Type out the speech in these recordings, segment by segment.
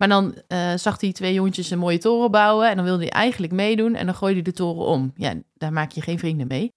Maar dan eh, zag hij twee jongetjes een mooie toren bouwen en dan wilde hij eigenlijk meedoen en dan gooide hij de toren om. Ja, daar maak je geen vrienden mee.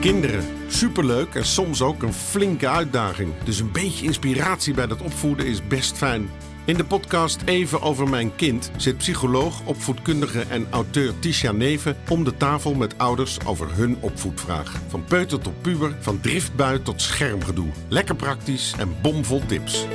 Kinderen, superleuk en soms ook een flinke uitdaging. Dus een beetje inspiratie bij dat opvoeden is best fijn. In de podcast Even over mijn kind zit psycholoog, opvoedkundige en auteur Tisha Neven om de tafel met ouders over hun opvoedvraag. Van peuter tot puber, van driftbui tot schermgedoe. Lekker praktisch en bomvol tips.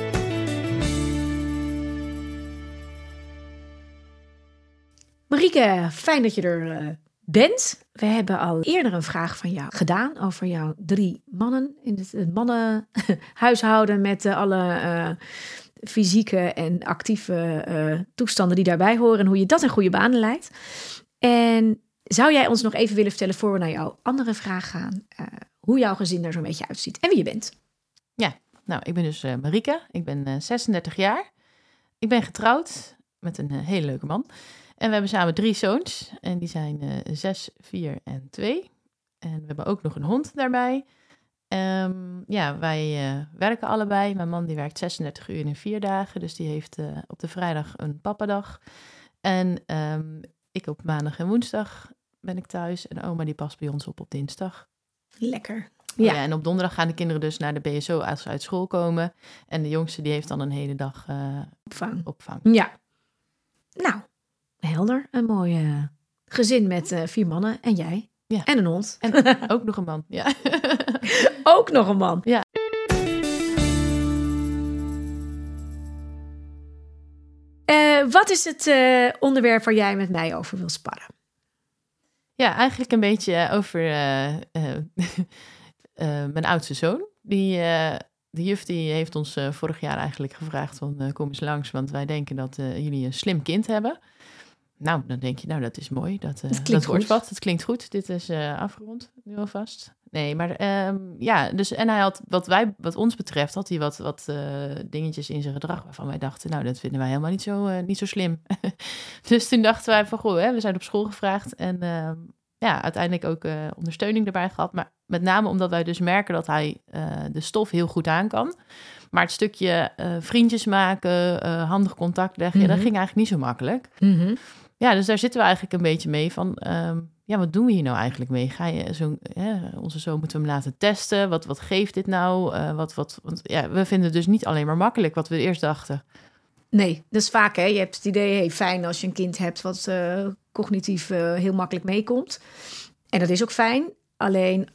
Marieke, fijn dat je er uh, bent. We hebben al eerder een vraag van jou gedaan over jouw drie mannen in het, mannenhuishouden met uh, alle uh, fysieke en actieve toestanden die daarbij horen en hoe je dat in goede banen leidt. En zou jij ons nog even willen vertellen voor we naar jouw andere vraag gaan, hoe jouw gezin er zo'n beetje uitziet en wie je bent? Ja, nou, ik ben dus Marieke. Ik ben 36 jaar. Ik ben getrouwd met een hele leuke man. En we hebben samen drie zoons. En die zijn uh, zes, vier en twee. En we hebben ook nog een hond daarbij. Um, ja, wij uh, werken allebei. Mijn man die werkt 36 uur in vier dagen. Dus die heeft uh, op de vrijdag een pappadag. En um, ik op maandag en woensdag ben ik thuis. En oma die past bij ons op op dinsdag. Lekker. Ja. Oh ja. en op donderdag gaan de kinderen dus naar de BSO als ze uit school komen. En de jongste die heeft dan een hele dag opvang. opvang. Ja. Nou, helder. Een mooi gezin met uh, vier mannen en jij. Ja. En een hond. En ook nog een man. Ja. ook nog een man. Ja. Uh, wat is het onderwerp waar jij met mij over wil sparren? Ja, eigenlijk een beetje over mijn oudste zoon. Die, de juf die heeft ons vorig jaar eigenlijk gevraagd van kom eens langs, want wij denken dat jullie een slim kind hebben. Nou, dan denk je, nou, dat is mooi. Dat, uh, dat, dat wordt wat. Het klinkt goed. Dit is uh, afgerond, nu alvast. Nee, maar um, ja, dus en hij had, wat wij, wat ons betreft, had hij wat, wat uh, dingetjes in zijn gedrag waarvan wij dachten, nou, dat vinden wij helemaal niet zo, niet zo slim. dus toen dachten wij van, goh, hè, we zijn op school gevraagd en ehm, ja, uiteindelijk ook ondersteuning erbij gehad. Maar met name omdat wij dus merken dat hij de stof heel goed aan kan. Maar het stukje vriendjes maken, handig contact leggen, mm -hmm. dat ging eigenlijk niet zo makkelijk. Mm -hmm. Ja, dus daar zitten we eigenlijk een beetje mee van, um, ja, wat doen we hier nou eigenlijk mee? Ga je zo, onze zoon moeten we hem laten testen. Wat, wat geeft dit nou? Uh, wat, wat, ja, we vinden het dus niet alleen maar makkelijk wat we eerst dachten. Nee, dat is vaak hè. Je hebt het idee, hey, fijn als je een kind hebt wat uh, cognitief uh, heel makkelijk meekomt. En dat is ook fijn. Alleen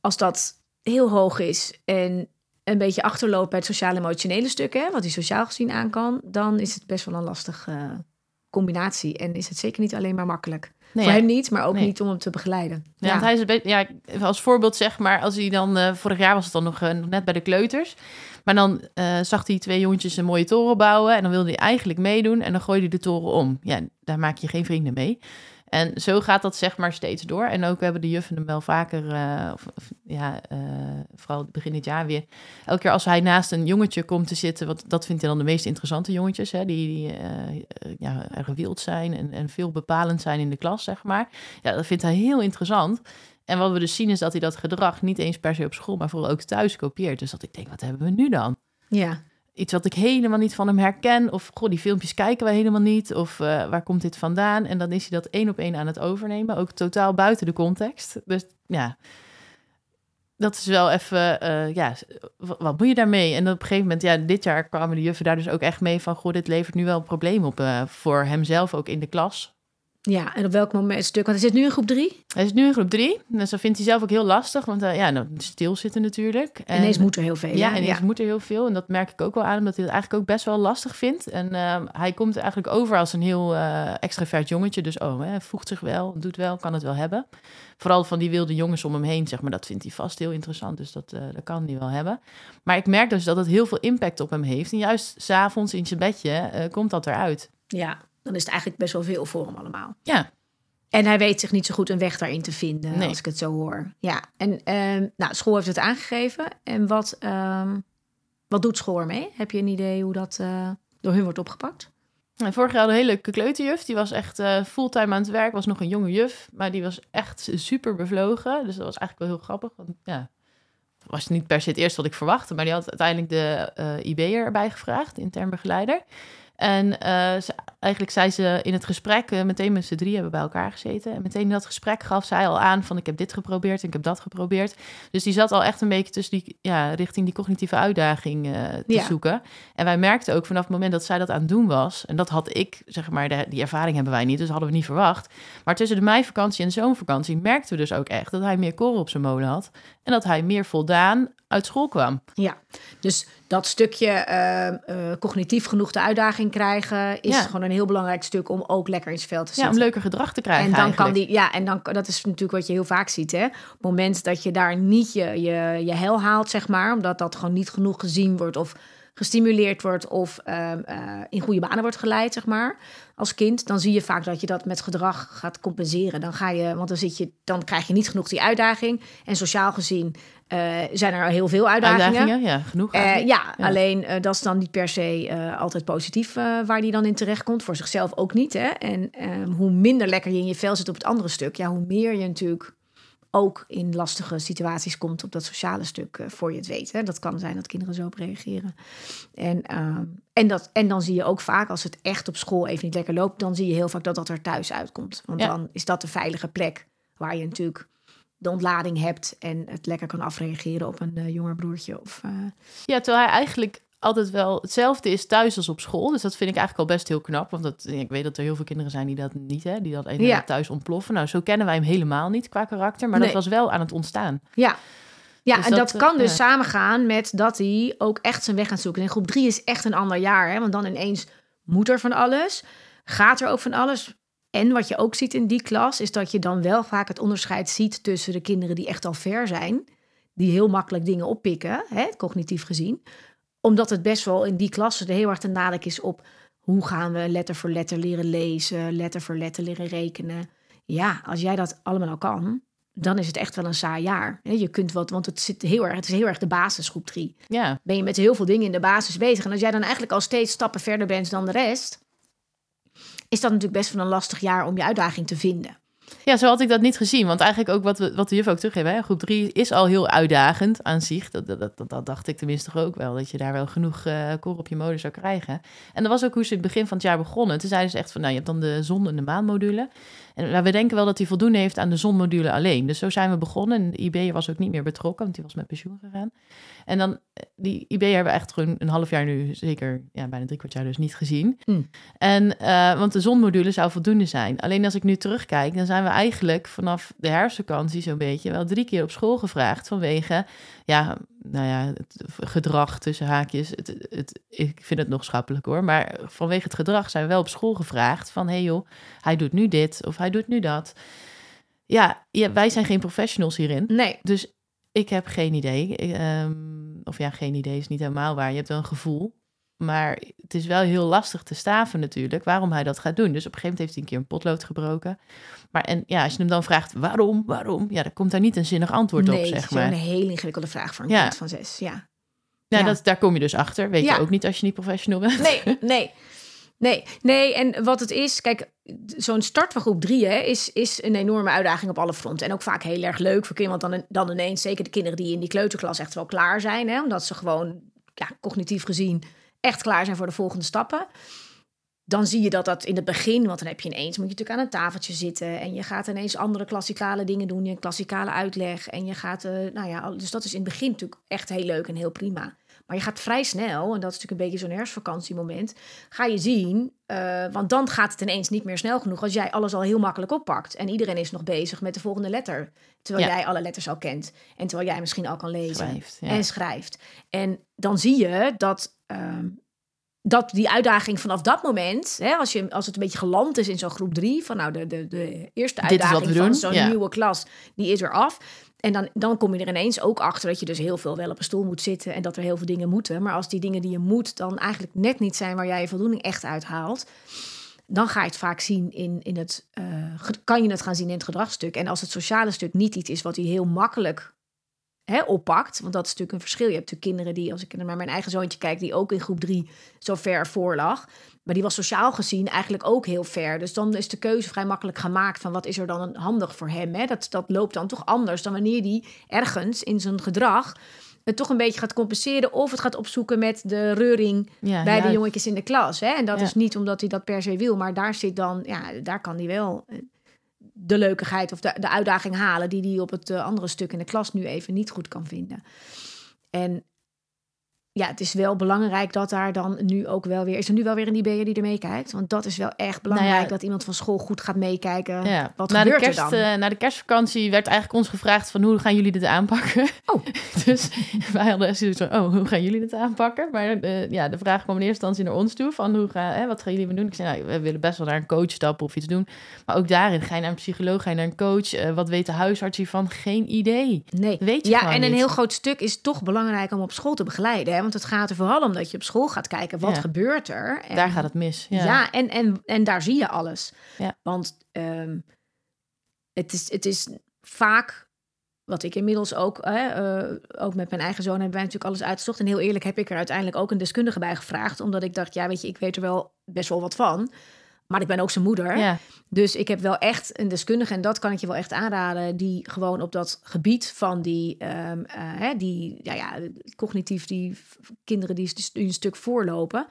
als dat heel hoog is en een beetje achterloopt bij het sociaal-emotionele stuk, hè, wat hij sociaal gezien aan kan, dan is het best wel een lastig combinatie. En is het zeker niet alleen maar makkelijk. Nee, Voor ja. hem niet, maar ook Nee. niet om hem te begeleiden. Ja, want hij is beetje, ja, als voorbeeld zeg maar, als hij dan, eh, vorig jaar was het dan nog, eh, nog net bij de kleuters. Maar dan eh, zag hij twee jongetjes een mooie toren bouwen en dan wilde hij eigenlijk meedoen en dan gooide hij de toren om. Ja, daar maak je geen vrienden mee. En zo gaat dat zeg maar steeds door. En ook hebben de juffen hem wel vaker, eh, ja, eh, vooral begin dit jaar weer. Elke keer als hij naast een jongetje komt te zitten, want dat vindt hij dan de meest interessante jongetjes, hè, die, die eh, ja, erg wild zijn en, en veel bepalend zijn in de klas, zeg maar. Ja, dat vindt hij heel interessant. En wat we dus zien is dat hij dat gedrag niet eens per se op school, maar vooral ook thuis kopieert. Dus dat ik denk, wat hebben we nu dan? Ja, iets wat ik helemaal niet van hem herken. Of goh, die filmpjes kijken wij helemaal niet. Of uh, waar komt dit vandaan? En dan is hij dat één op één aan het overnemen. Ook totaal buiten de context. Dus ja, dat is wel even, uh, ja, wat, moet je daarmee? En op een gegeven moment, ja, dit jaar kwamen de juffen daar dus ook echt mee van... goh, dit levert nu wel een probleem op uh, voor hemzelf, ook in de klas. Ja, en op welk moment stuk? Want hij zit nu in groep drie? Hij zit nu in groep drie. Dus dat vindt hij zelf ook heel lastig. Want uh, ja, nou, stilzitten natuurlijk. En, ineens moet er heel veel. Ja, ineens ja. moet er heel veel. En dat merk ik ook wel aan, omdat hij het eigenlijk ook best wel lastig vindt. En uh, hij komt eigenlijk over als een heel uh, extravert jongetje. Dus oh, hij voegt zich wel, doet wel, kan het wel hebben. Vooral van die wilde jongens om hem heen, zeg maar. Dat vindt hij vast heel interessant. Dus dat, uh, dat kan hij wel hebben. Maar ik merk dus dat het heel veel impact op hem heeft. En juist s'avonds in zijn bedje komt dat eruit. Ja, dan is het eigenlijk best wel veel voor hem allemaal. Ja, en hij weet zich niet zo goed een weg daarin te vinden, nee. als ik het zo hoor. Ja, en um, nou, school heeft het aangegeven. En wat, um, wat doet school ermee? Heb je een idee hoe dat uh, door hun wordt opgepakt? En vorig jaar een hele leuke kleuterjuf. Die was echt uh, fulltime aan het werk. Was nog een jonge juf, maar die was echt super bevlogen. Dus dat was eigenlijk wel heel grappig. Want ja, was niet per se het eerste wat ik verwachtte, maar die had uiteindelijk de uh, IB'er erbij gevraagd, intern begeleider. En eh, ze, eigenlijk zei ze in het gesprek, uh, meteen met z'n drie hebben bij elkaar gezeten. En meteen in dat gesprek gaf zij al aan van ik heb dit geprobeerd en ik heb dat geprobeerd. Dus die zat al echt een beetje tussen die, ja, richting die cognitieve uitdaging uh, te ja. zoeken. En wij merkten ook vanaf het moment dat zij dat aan het doen was. En dat had ik, zeg maar, de, die ervaring hebben wij niet, dus hadden we niet verwacht. Maar tussen de meivakantie en de zomervakantie merkten we dus ook echt dat hij meer koren op zijn molen had. En dat hij meer voldaan uit school kwam. Ja, dus dat stukje uh, uh, cognitief genoeg de uitdaging krijgen is Ja. gewoon een heel belangrijk stuk om ook lekker in zijn vel te Ja, zitten. om leuker gedrag te krijgen en dan eigenlijk. kan die, ja, en dan dat is natuurlijk wat je heel vaak ziet, hè. Op het moment dat je daar niet je, je, je hel haalt, zeg maar, omdat dat gewoon niet genoeg gezien wordt of gestimuleerd wordt of ehm, eh, in goede banen wordt geleid, zeg maar, als kind, dan zie je vaak dat je dat met gedrag gaat compenseren. Dan ga je, want dan zit je, dan krijg je niet genoeg die uitdaging. En sociaal gezien eh, zijn er heel veel uitdagingen. Uitdagingen, ja, genoeg. Eh, ja, Ja. alleen dat is dan niet per se altijd positief waar die dan in terechtkomt. Voor zichzelf ook niet. Hè? En ehm, hoe minder lekker je in je vel zit op het andere stuk, ja, hoe meer je natuurlijk ook in lastige situaties komt op dat sociale stuk eh, voor je het weet. Hè? Dat kan zijn dat kinderen zo op reageren. En, ehm, en, dat, en dan zie je ook vaak, als het echt op school even niet lekker loopt, dan zie je heel vaak dat dat er thuis uitkomt. Want Ja. dan is dat de veilige plek waar je natuurlijk de ontlading hebt en het lekker kan afreageren op een eh, jonger broertje of eh, Ja, terwijl hij eigenlijk altijd wel hetzelfde is thuis als op school. Dus dat vind ik eigenlijk al best heel knap. Want dat, ik weet dat er heel veel kinderen zijn die dat niet, hè, die dat Ja. thuis ontploffen. Nou, zo kennen wij hem helemaal niet qua karakter. Maar dat was wel aan het ontstaan. Ja. Ja, Dus en dat, dat, kan eh, dus samengaan met dat hij ook echt zijn weg gaat zoeken. En groep drie is echt een ander jaar, hè? want dan ineens moet er van alles, gaat er ook van alles. En wat je ook ziet in die klas, is dat je dan wel vaak het onderscheid ziet tussen de kinderen die echt al ver zijn, die heel makkelijk dingen oppikken, hè, cognitief gezien. Omdat het best wel in die klasse er heel erg de nadruk is op hoe gaan we letter voor letter leren lezen, letter voor letter leren rekenen. Ja, als jij dat allemaal al kan, dan is het echt wel een saai jaar. Je kunt wat, want het, zit heel erg, het is heel erg de basis, groep drie. Ja, Ben je met heel veel dingen in de basis bezig. En als jij dan eigenlijk al steeds stappen verder bent dan de rest, is dat natuurlijk best wel een lastig jaar om je uitdaging te vinden. Ja zo had ik dat niet gezien. Want eigenlijk ook wat, we, wat de juf ook teruggeven. Hè? Groep 3 is al heel uitdagend aan zich. Dat, dat, dat, dacht ik tenminste ook wel. Dat je daar wel genoeg koren op je molen zou krijgen. En dat was ook hoe ze het begin van het jaar begonnen. Toen zeiden ze echt van, nou, je hebt dan de zon- en de maanmodule. En nou, we denken wel dat hij voldoende heeft aan de zonmodule alleen. Dus zo zijn we begonnen. En de IB was ook niet meer betrokken, want die was met pensioen gegaan. En dan, eh, die IB hebben we echt gewoon een half jaar nu, zeker ja, bijna drie kwart jaar dus niet gezien. Hmm. En, eh, want de zonmodule zou voldoende zijn. Alleen als ik nu terugkijk, dan zijn we eigenlijk vanaf de herfstvakantie zo'n beetje wel drie keer op school gevraagd vanwege, ja, nou ja, het gedrag tussen haakjes. Het, het, ik vind het nog schappelijk hoor, maar vanwege het gedrag zijn we wel op school gevraagd van, hé hey joh, hij doet nu dit of hij doet nu dat. Ja, ja, wij zijn geen professionals hierin. Nee, Dus ik heb geen idee. Ik, ehm, of ja, geen idee is niet helemaal waar. Je hebt wel een gevoel. Maar het is wel heel lastig te staven natuurlijk waarom hij dat gaat doen. Dus op een gegeven moment heeft hij een keer een potlood gebroken. Maar en ja, als je hem dan vraagt waarom, waarom, ja, dan komt daar niet een zinnig antwoord nee, op, zeg maar. een hele ingewikkelde vraag voor een Ja. kind van zes. Ja. Ja. Dat, daar kom je dus achter. Weet Ja. je ook niet als je niet professional bent. Nee, nee. Nee, nee, en wat het is, kijk, zo'n start van groep drie hè, is, is een enorme uitdaging op alle fronten. En ook vaak heel erg leuk voor kinderen, want dan, dan ineens, zeker de kinderen die in die kleuterklas echt wel klaar zijn, hè, omdat ze gewoon ja, cognitief gezien echt klaar zijn voor de volgende stappen. Dan zie je dat dat in het begin, want dan heb je ineens, moet je natuurlijk aan een tafeltje zitten en je gaat ineens andere klassikale dingen doen, je klassikale uitleg en je gaat, eh, nou ja, dus dat is in het begin natuurlijk echt heel leuk en heel prima. Maar je gaat vrij snel, en dat is natuurlijk een beetje zo'n herfstvakantiemoment, ga je zien, eh, want dan gaat het ineens niet meer snel genoeg als jij alles al heel makkelijk oppakt. En iedereen is nog bezig met de volgende letter, terwijl Ja. jij alle letters al kent en terwijl jij misschien al kan lezen Schrijft, ja. en schrijft. En dan zie je dat, ehm, dat die uitdaging vanaf dat moment, hè, als, je, als het een beetje geland is in zo'n groep drie, van nou de, de, de eerste uitdaging van zo'n ja. nieuwe klas, die is er af. En dan, dan kom je er ineens ook achter dat je dus heel veel wel op een stoel moet zitten en dat er heel veel dingen moeten. Maar als die dingen die je moet dan eigenlijk net niet zijn waar jij je voldoening echt uithaalt, dan ga je het vaak zien in, in het, ge- kan je het gaan zien in het gedragsstuk. En als het sociale stuk niet iets is wat hij heel makkelijk hè, oppakt, want dat is natuurlijk een verschil. Je hebt natuurlijk kinderen die, als ik naar mijn eigen zoontje kijk, die ook in groep drie zo ver voor lag. Maar die was sociaal gezien eigenlijk ook heel ver. Dus dan is de keuze vrij makkelijk gemaakt van wat is er dan handig voor hem. Hè? Dat, dat loopt dan toch anders dan wanneer die ergens in zijn gedrag het toch een beetje gaat compenseren of het gaat opzoeken met de reuring Ja, bij de jongetjes in de klas. Hè? En dat Ja. is niet omdat hij dat per se wil, maar daar zit dan, ja, daar kan hij wel eh, de leukigheid of de, de uitdaging halen die hij op het eh, andere stuk in de klas nu even niet goed kan vinden. En ja, het is wel belangrijk dat daar dan nu ook wel weer... Is er nu wel weer een IB'er die er meekijkt? Want dat is wel echt belangrijk Nou ja, dat iemand van school goed gaat meekijken. Ja. Wat na, de gebeurt kerst, er dan? eh, na de kerstvakantie werd eigenlijk ons gevraagd van hoe gaan jullie dit aanpakken? Oh. dus wij hadden zoiets van, oh, hoe gaan jullie dit aanpakken? Maar eh, ja, de vraag kwam in eerste instantie naar ons toe van hoe ga, hè, wat gaan jullie doen? Ik zei, nou, we willen best wel naar een coach stappen of iets doen. Maar ook daarin, ga je naar een psycholoog, ga je naar een coach? Eh, wat weet de huisarts hiervan? Geen idee. Nee. Weet je ja, en een niet. heel groot stuk is toch belangrijk om op school te begeleiden. Hè? Want het gaat er vooral om dat je op school gaat kijken wat Ja. gebeurt er. En, Daar gaat het mis. Ja. Ja, en, en, en daar zie je alles. Ja. Want ehm, het, is, het is vaak, wat ik inmiddels ook, hè, eh, ook met mijn eigen zoon hebben wij natuurlijk alles uitgezocht. En heel eerlijk heb ik er uiteindelijk ook een deskundige bij gevraagd. Omdat ik dacht, ja weet je, ik weet er wel best wel wat van. Maar ik ben ook zijn moeder. Ja. Dus ik heb wel echt een deskundige, en dat kan ik je wel echt aanraden, die gewoon op dat gebied van die, ehm, eh, hè, die ja, ja, cognitief, die kinderen die een stuk voorlopen,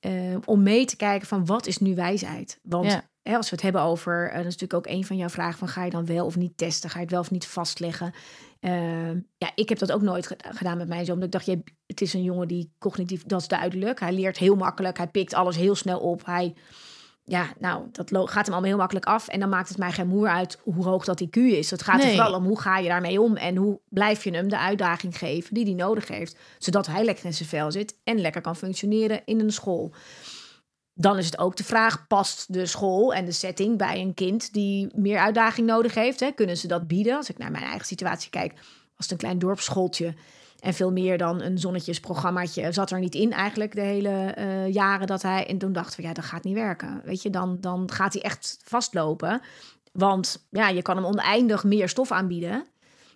ehm, om mee te kijken van wat is nu wijsheid? Want Ja. hè, als we het hebben over, eh, dat is natuurlijk ook een van jouw vragen van ga je dan wel of niet testen, ga je het wel of niet vastleggen? Ehm, ja, ik heb dat ook nooit ge- gedaan met mijn zoon. Omdat ik dacht, je, het is een jongen die cognitief, dat is duidelijk. Hij leert heel makkelijk, hij pikt alles heel snel op. Hij ja, nou, dat gaat hem allemaal heel makkelijk af. En dan maakt het mij geen moer uit hoe hoog dat IQ is. Het gaat er vooral om hoe ga je daarmee om en hoe blijf je hem de uitdaging geven die hij nodig heeft. Zodat hij lekker in zijn vel zit en lekker kan functioneren in een school. Dan is het ook de vraag, past de school en de setting bij een kind die meer uitdaging nodig heeft? Hè? Kunnen ze dat bieden? Als ik naar mijn eigen situatie kijk, was het een klein dorpsschooltje. En veel meer dan een zonnetjesprogrammaatje zat er niet in eigenlijk de hele eh, jaren dat hij... En toen dachten we, ja, dat gaat niet werken. Weet je, dan, dan gaat hij echt vastlopen. Want ja, je kan hem oneindig meer stof aanbieden.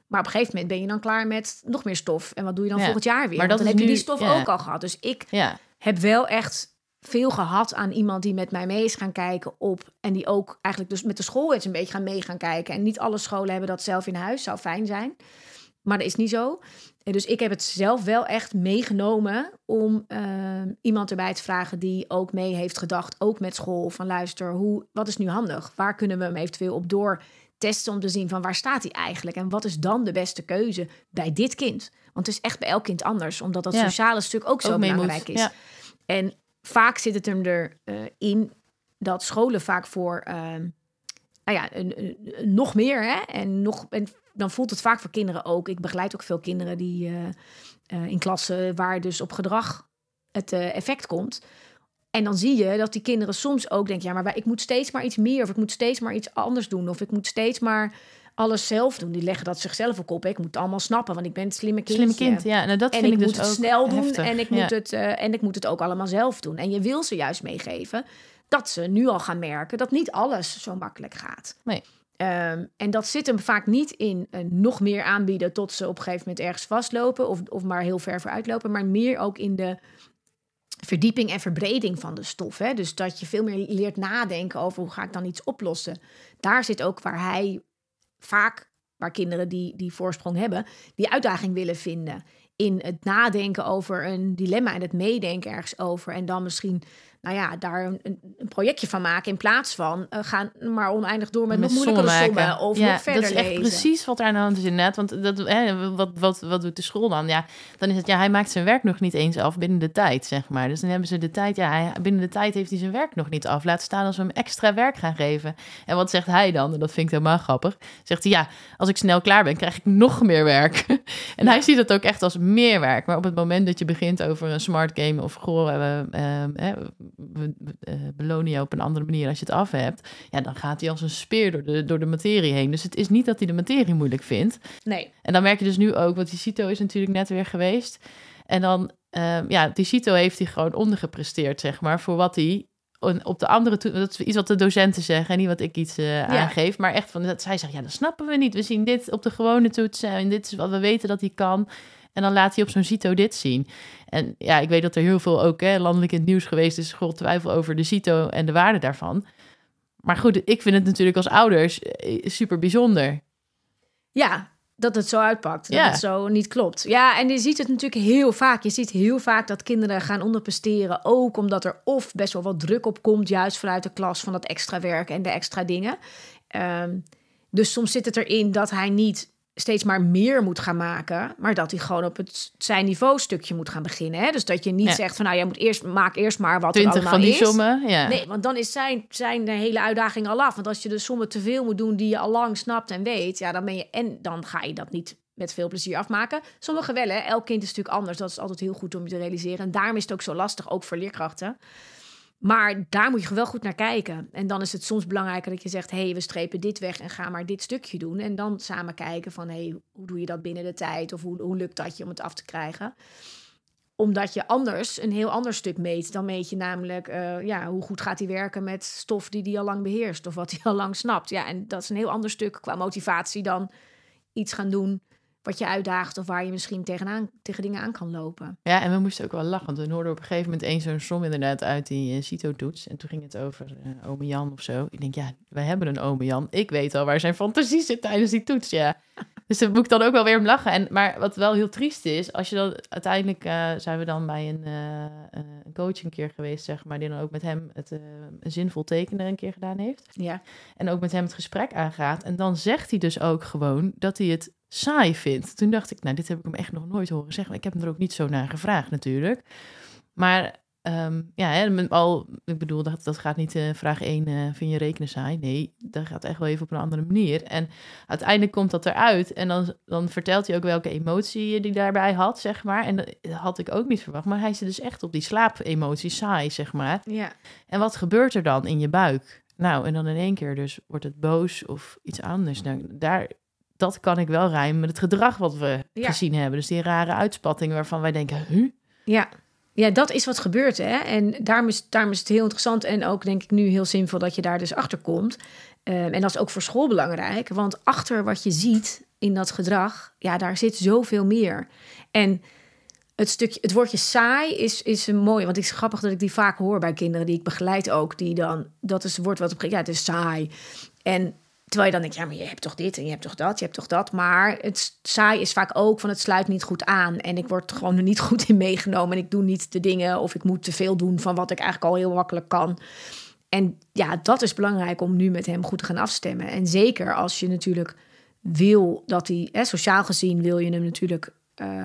Maar op een gegeven moment ben je dan klaar met nog meer stof. En wat doe je dan Ja, volgend jaar weer? maar dat dan heb je die stof ja. ook al gehad. Dus ik ja. heb wel echt veel gehad aan iemand die met mij mee is gaan kijken op. En die ook eigenlijk dus met de school eens een beetje gaan mee gaan kijken. En niet alle scholen hebben dat zelf in huis. Zou fijn zijn. Maar dat is niet zo. Dus ik heb het zelf wel echt meegenomen om eh, iemand erbij te vragen die ook mee heeft gedacht, ook met school, van luister, hoe, wat is nu handig? Waar kunnen we hem eventueel op door testen om te zien van waar staat hij eigenlijk? En wat is dan de beste keuze bij dit kind? Want het is echt bij elk kind anders, omdat dat Ja. sociale stuk ook zo Ook belangrijk is. Ja. En vaak zit het hem erin in dat scholen vaak voor ehm, nou ja, een, nog meer. Hè? En, nog, en dan voelt het vaak voor kinderen ook. Ik begeleid ook veel kinderen die eh, eh, in klassen waar dus op gedrag het eh, effect komt. En dan zie je dat die kinderen soms ook denken: ja, maar ik moet steeds maar iets meer, of ik moet steeds maar iets anders doen, of ik moet steeds maar alles zelf doen. Die leggen dat zichzelf ook op. hè. Ik moet het allemaal snappen, want ik ben het slimme kindje. Slimme kind, ja. Nou, dat En vind ik ik, moet dus het ook snel doen en ik, Ja. moet het, en ik moet het ook allemaal zelf doen. En je wil ze juist meegeven dat ze nu al gaan merken dat niet alles zo makkelijk gaat. Nee. Ehm, en dat zit hem vaak niet in eh, nog meer aanbieden tot ze op een gegeven moment ergens vastlopen of, of maar heel ver vooruitlopen, maar meer ook in de verdieping en verbreding van de stof. Hè? Dus dat je veel meer leert nadenken over hoe ga ik dan iets oplossen. Daar zit ook waar hij vaak, waar kinderen die, die voorsprong hebben, die uitdaging willen vinden. In het nadenken over een dilemma en het meedenken ergens over. En dan misschien, nou ja, daar een, een projectje van maken. In plaats van eh, gaan maar oneindig door met, nog moeilijkere sommen. Of ja, nog verder dat is echt lezen. precies wat er aan de hand is inderdaad. Want dat, hè, wat, wat, wat doet de school dan? Ja, dan is het, ja, hij maakt zijn werk nog niet eens af binnen de tijd, zeg maar. Dus dan hebben ze de tijd, ja, hij, binnen de tijd heeft hij zijn werk nog niet af. Laat staan als we hem extra werk gaan geven. En wat zegt hij dan? En dat vind ik helemaal grappig. Zegt hij, ja, als ik snel klaar ben, krijg ik nog meer werk. en hij ziet het ook echt als meer werk. Maar op het moment dat je begint over een smart game of goh, eh, eh, eh, we, we, eh, belonen je op een andere manier als je het af hebt. Ja, dan gaat hij als een speer door de, door de materie heen. Dus het is niet dat hij de materie moeilijk vindt. Nee, En dan merk je dus nu ook, want die CITO is natuurlijk net weer geweest. En dan, eh, ja, die CITO heeft hij gewoon ondergepresteerd, zeg maar, voor wat hij op de andere, to- dat is iets wat de docenten zeggen en niet wat ik iets eh, aangeef. Maar echt van, dat zij zegt, ja, dat snappen we niet. We zien dit op de gewone toets en dit is wat we weten dat hij kan. En dan laat hij op zo'n CITO dit zien. En ja, ik weet dat er heel veel ook hè, landelijk in het nieuws geweest is... school twijfel over de CITO en de waarde daarvan. Maar goed, ik vind het natuurlijk als ouders eh, super bijzonder. Ja, dat het zo uitpakt. Dat Ja. het zo niet klopt. Ja, en je ziet het natuurlijk heel vaak. Je ziet heel vaak dat kinderen gaan onderpresteren. Ook omdat er of best wel wat druk op komt. Juist vanuit de klas van dat extra werk en de extra dingen. Ehm, dus soms zit het erin dat hij niet steeds maar meer moet gaan maken. Maar dat hij gewoon op het zijn niveau stukje moet gaan beginnen. Hè? Dus dat je niet Ja. zegt van nou, jij moet eerst, maak eerst maar wat er Twintig allemaal van die is. sommen, ja. Nee, want dan is zijn, zijn de hele uitdaging al af. Want als je de sommen te veel moet doen die je al lang snapt en weet, ja, dan ben je en dan ga je dat niet met veel plezier afmaken. Sommige wel, hè. Elk kind is natuurlijk anders. Dat is altijd heel goed om je te realiseren. En daarom is het ook zo lastig, ook voor leerkrachten. Maar daar moet je wel goed naar kijken. En dan is het soms belangrijker dat je zegt: hé, hey, we strepen dit weg en ga maar dit stukje doen. En dan samen kijken van: hé, hey, hoe doe je dat binnen de tijd? Of hoe, hoe lukt dat je om het af te krijgen? Omdat je anders een heel ander stuk meet. Dan meet je namelijk, eh, ja, hoe goed gaat hij werken met stof die hij al lang beheerst. Of wat hij al lang snapt. Ja, en dat is een heel ander stuk qua motivatie dan iets gaan doen wat je uitdaagt. Of waar je misschien tegenaan, tegen dingen aan kan lopen. Ja, en we moesten ook wel lachen, want we hoorden op een gegeven moment één zo'n som inderdaad uit die uh, CITO-toets. En toen ging het over uh, ome Jan of zo. Ik denk, ja, wij hebben een ome Jan. Ik weet al waar zijn fantasie zit tijdens die toets, ja. Dus daar moet ik dan ook wel weer om lachen. En, maar wat wel heel triest is, als je dan uiteindelijk uh, zijn we dan bij een, uh, een coach een keer geweest, zeg maar, die dan ook met hem het een zinvol tekenen een keer gedaan heeft. Ja. En ook met hem het gesprek aangaat. En dan zegt hij dus ook gewoon dat hij het saai vindt. Toen dacht ik, nou, dit heb ik hem echt nog nooit horen zeggen. Ik heb hem er ook niet zo naar gevraagd natuurlijk. Maar um, ja, hè, al, ik bedoel, dat, dat gaat niet uh, vraag 1, uh, vind je rekenen saai? Nee, dat gaat echt wel even op een andere manier. En uiteindelijk komt dat eruit en dan, dan vertelt hij ook welke emotie die daarbij had, zeg maar. En dat had ik ook niet verwacht, maar hij zit dus echt op die slaapemotie, saai, zeg maar. Ja. En wat gebeurt er dan in je buik? Nou, en dan in één keer dus wordt het boos of iets anders. Nou, daar, dat kan ik wel rijmen met het gedrag wat we Ja. gezien hebben. Dus die rare uitspattingen waarvan wij denken, huh? Ja. Ja, dat is wat gebeurt. Hè? En daarom is, daarom is het heel interessant en ook denk ik nu heel zinvol dat je daar dus achter komt. Um, en dat is ook voor school belangrijk, want achter wat je ziet in dat gedrag, ja, daar zit zoveel meer. En het, stukje, het woordje saai is, is een mooie, want het is grappig dat ik die vaak hoor bij kinderen die ik begeleid ook, die dan, dat is het woord wat op, ja, het is saai. En Terwijl je dan denkt, ja, maar je hebt toch dit en je hebt toch dat, je hebt toch dat. Maar het saai is vaak ook van het sluit niet goed aan. En ik word gewoon er niet goed in meegenomen. En ik doe niet de dingen of ik moet te veel doen van wat ik eigenlijk al heel makkelijk kan. En ja, dat is belangrijk om nu met hem goed te gaan afstemmen. En zeker als je natuurlijk wil dat hij, hè, sociaal gezien wil je hem natuurlijk uh,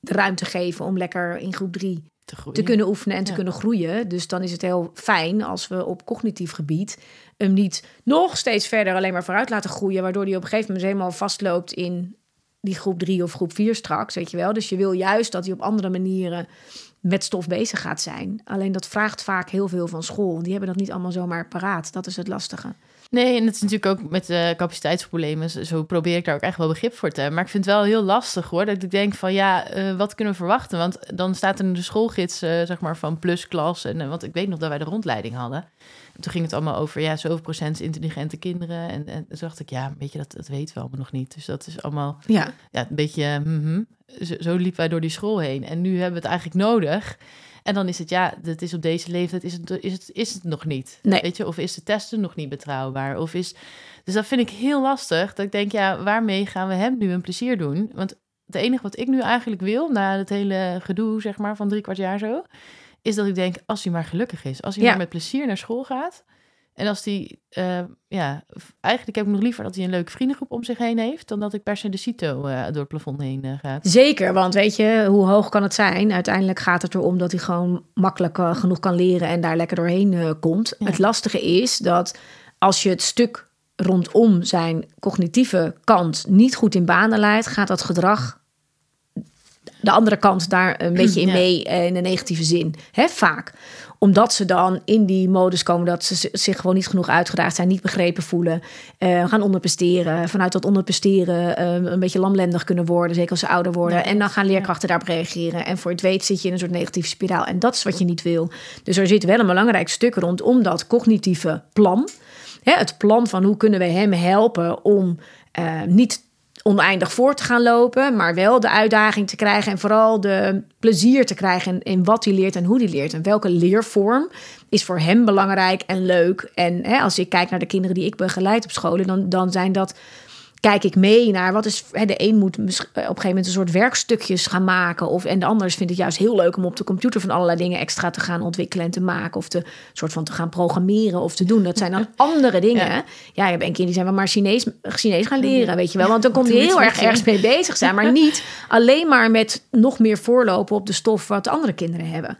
de ruimte geven om lekker in groep drie te, kunnen oefenen en te Ja. kunnen groeien. Dus dan is het heel fijn als we op cognitief gebied hem niet nog steeds verder alleen maar vooruit laten groeien, waardoor hij op een gegeven moment helemaal vastloopt in die groep drie of groep vier straks, weet je wel. Dus je wil juist dat hij op andere manieren met stof bezig gaat zijn. Alleen dat vraagt vaak heel veel van school. Die hebben dat niet allemaal zomaar paraat. Dat is het lastige. Nee, en het is natuurlijk ook met uh, capaciteitsproblemen. Zo- probeer ik daar ook echt wel begrip voor te hebben. Maar ik vind het wel heel lastig hoor. Dat ik denk van ja, eh, wat kunnen we verwachten? Want dan staat er in de schoolgids, eh, zeg maar, van plusklas. En, eh, want ik weet nog dat wij de rondleiding hadden. En toen ging het allemaal over ja, zoveel procent intelligente kinderen. En, en toen dacht ik, ja, weet je, dat, dat weten we allemaal nog niet. Dus dat is allemaal Ja, ja, een beetje. mhm. Zo, zo liepen wij door die school heen. En nu hebben we het eigenlijk nodig. En dan is het, ja, dat is op deze leeftijd, is het, is het, is het nog niet. Nee. Weet je, of is de testen nog niet betrouwbaar? Of is, dus dat vind ik heel lastig. Dat ik denk, ja, waarmee gaan we hem nu een plezier doen? Want het enige wat ik nu eigenlijk wil, na het hele gedoe, zeg maar, van drie kwart jaar zo, is dat ik denk, als hij maar gelukkig is. Als hij Ja. maar met plezier naar school gaat. En als hij, eh, ja, eigenlijk heb ik nog liever dat hij een leuke vriendengroep om zich heen heeft, dan dat ik per se de CITO eh, door het plafond heen eh, gaat. zeker. Want weet je, hoe hoog kan het zijn? Uiteindelijk gaat het erom dat hij gewoon makkelijk genoeg kan leren en daar lekker doorheen komt. Ja. Het lastige is dat als je het stuk rondom zijn cognitieve kant niet goed in banen leidt, gaat dat gedrag de andere kant daar een beetje in mee in een negatieve zin. Hè, vaak. Omdat ze dan in die modus komen dat ze zi- zich gewoon niet genoeg uitgedaagd zijn, niet begrepen voelen, eh, gaan onderpresteren. Vanuit dat onderpresteren eh, een beetje lamlendig kunnen worden, zeker als ze ouder worden. Ja, en dan gaan leerkrachten daarop reageren. En voor het weet zit je in een soort negatieve spiraal. En dat is wat je niet wil. Dus er zit wel een belangrijk stuk rondom dat cognitieve plan. Hè, het plan van hoe kunnen we hem helpen om eh, niet oneindig voor te gaan lopen, maar wel de uitdaging te krijgen en vooral de plezier te krijgen in, wat hij leert en hoe hij leert. En welke leervorm is voor hem belangrijk en leuk. En hè, als ik kijk naar de kinderen die ik begeleid op scholen, dan, dan zijn dat kijk ik mee naar wat is. Hè, de een moet op een gegeven moment een soort werkstukjes gaan maken. Of, en de ander vindt het juist heel leuk om op de computer van allerlei dingen extra te gaan ontwikkelen en te maken. Of te soort van te gaan programmeren of te doen. Dat zijn dan andere dingen. Ja. Ja, je hebt een keer die zijn we maar Chinees, Chinees gaan leren, weet je wel. Want dan komt hij heel erg ergens mee bezig zijn. Maar niet alleen maar met nog meer voorlopen op de stof wat de andere kinderen hebben.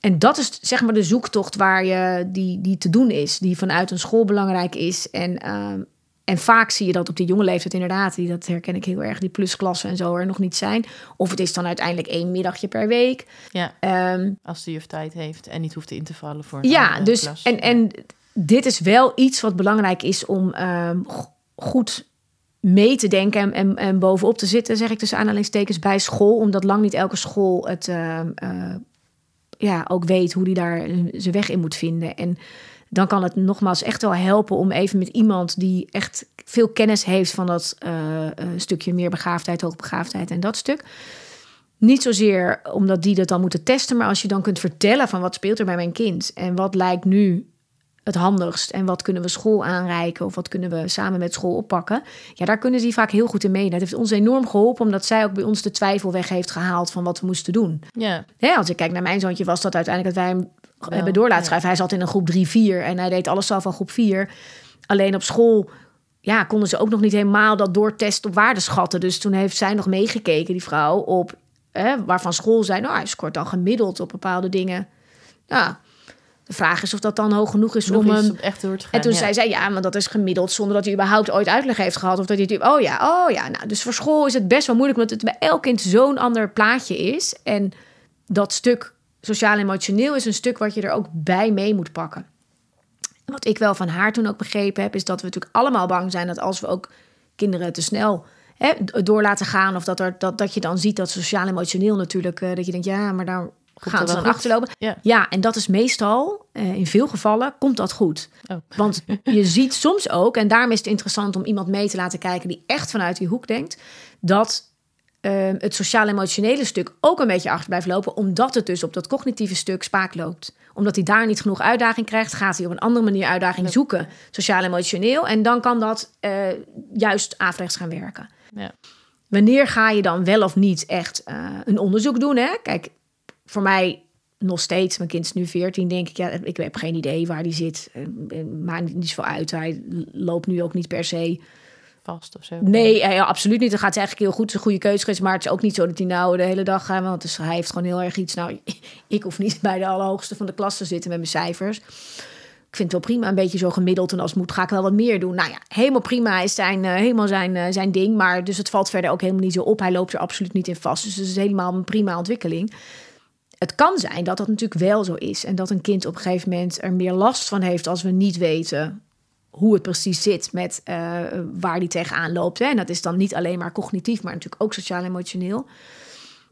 En dat is zeg maar de zoektocht waar je die, die te doen is, die vanuit een school belangrijk is. En, ehm, en vaak zie je dat op die jonge leeftijd inderdaad, die, dat herken ik heel erg, die plusklassen en zo er nog niet zijn. Of het is dan uiteindelijk één middagje per week. Ja, Ehm, als de juf tijd heeft en niet hoeft in te vallen voor een ja, dus klas. en, en dit is wel iets wat belangrijk is om ehm, go- goed mee te denken en, en, en bovenop te zitten, zeg ik tussen aanhalingstekens, bij school. Omdat lang niet elke school het ehm, eh, ja, ook weet hoe die daar zijn weg in moet vinden. En dan kan het nogmaals echt wel helpen om even met iemand die echt veel kennis heeft van dat eh, eh, stukje meer begaafdheid, hoogbegaafdheid en dat stuk. Niet zozeer omdat die dat dan moeten testen, maar als je dan kunt vertellen van wat speelt er bij mijn kind en wat lijkt nu het handigst en wat kunnen we school aanreiken of wat kunnen we samen met school oppakken. Ja, daar kunnen die vaak heel goed in mee. Dat heeft ons enorm geholpen, omdat zij ook bij ons de twijfel weg heeft gehaald van wat we moesten doen. Ja, Hè, als ik kijk naar mijn zoontje, was dat uiteindelijk dat wij hem Wel, hebben door laten ja. schrijven. Hij zat in een groep 3, 4 en hij deed alles zelf van groep 4. Alleen op school ja, konden ze ook nog niet helemaal dat doortesten op waardeschatten. Dus toen heeft zij nog meegekeken, die vrouw, op hè, waarvan school zei, nou, hij scoort dan gemiddeld op bepaalde dingen. Ja, de vraag is of dat dan hoog genoeg is om hem echt door te gaan. en toen ja. zei zij, ja, maar dat is gemiddeld zonder dat hij überhaupt ooit uitleg heeft gehad. Of dat hij het, oh ja, oh ja. Nou, dus voor school is het best wel moeilijk, omdat het bij elk kind zo'n ander plaatje is. En dat stuk sociaal-emotioneel is een stuk wat je er ook bij mee moet pakken. En Wat ik wel van haar toen ook begrepen heb, is dat we natuurlijk allemaal bang zijn dat als we ook kinderen te snel hè, door laten gaan, of dat, er, dat, dat je dan ziet dat sociaal-emotioneel natuurlijk, eh, dat je denkt, ja, maar daar Komt gaan ze dan goed? achterlopen. Ja. Ja, en dat is meestal, eh, in veel gevallen, komt dat goed. Oh. Want je ziet soms ook, en daarom is het interessant om iemand mee te laten kijken die echt vanuit die hoek denkt, dat eh, het sociaal-emotionele stuk ook een beetje achter blijft lopen, omdat het dus op dat cognitieve stuk spaak loopt. Omdat hij daar niet genoeg uitdaging krijgt, gaat hij op een andere manier uitdaging zoeken, sociaal-emotioneel. En dan kan dat eh, juist averechts gaan werken. Ja. Wanneer ga je dan wel of niet echt eh, een onderzoek doen? Hè? Kijk, voor mij nog steeds, mijn kind is nu 14, denk ik, ja, ik heb geen idee waar die zit. Eh, Maakt niet, niet zoveel uit. Hij loopt nu ook niet per se. Vast of zo. Nee, eh, absoluut niet. Dan gaat eigenlijk heel goed. Het is een goede keuze geweest. Maar het is ook niet zo dat hij nou de hele dag gaat. Want dus hij heeft gewoon heel erg iets. Nou, ik hoef niet bij de allerhoogste van de klas te zitten met mijn cijfers. Ik vind het wel prima, een beetje zo gemiddeld. En als moet, ga ik wel wat meer doen. Nou ja, helemaal prima is zijn, eh, helemaal zijn, eh, zijn ding. Maar dus het valt verder ook helemaal niet zo op. Hij loopt er absoluut niet in vast. Dus het is helemaal een prima ontwikkeling. Het kan zijn dat dat natuurlijk wel zo is. En dat een kind op een gegeven moment er meer last van heeft als we niet weten hoe het precies zit met eh, waar die tegenaan loopt. Hè. En dat is dan niet alleen maar cognitief, maar natuurlijk ook sociaal-emotioneel.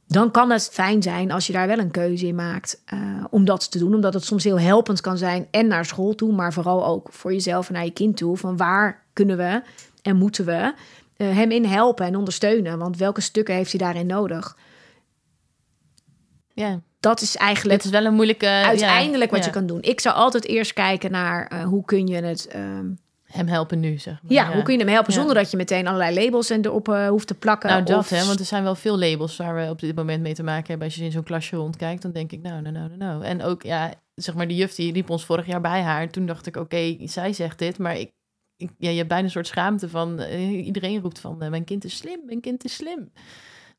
Dan kan het fijn zijn als je daar wel een keuze in maakt eh, om dat te doen. Omdat het soms heel helpend kan zijn en naar school toe, maar vooral ook voor jezelf en naar je kind toe. Van waar kunnen we en moeten we eh, hem in helpen en ondersteunen? Want welke stukken heeft hij daarin nodig? Ja, Dat is eigenlijk het is wel een moeilijke... uiteindelijk ja, wat ja. je kan doen. Ik zou altijd eerst kijken naar eh, hoe kun je het... ehm, Hem helpen nu, zeg maar. Ja, hoe kun je hem helpen zonder dat je meteen allerlei labels en erop eh, hoeft te plakken? Nou, dat of- hè, want er zijn wel veel labels waar we op dit moment mee te maken hebben. Als je in zo'n klasje rondkijkt, dan denk ik, nou, nou, nou, nou, nou. En ook, ja, zeg maar, de juf die riep ons vorig jaar bij haar. Toen dacht ik, oké, zij zegt dit, maar ik, ik, ja, je hebt bijna een soort schaamte van, eh, iedereen roept van, mijn kind is slim, mijn kind is slim.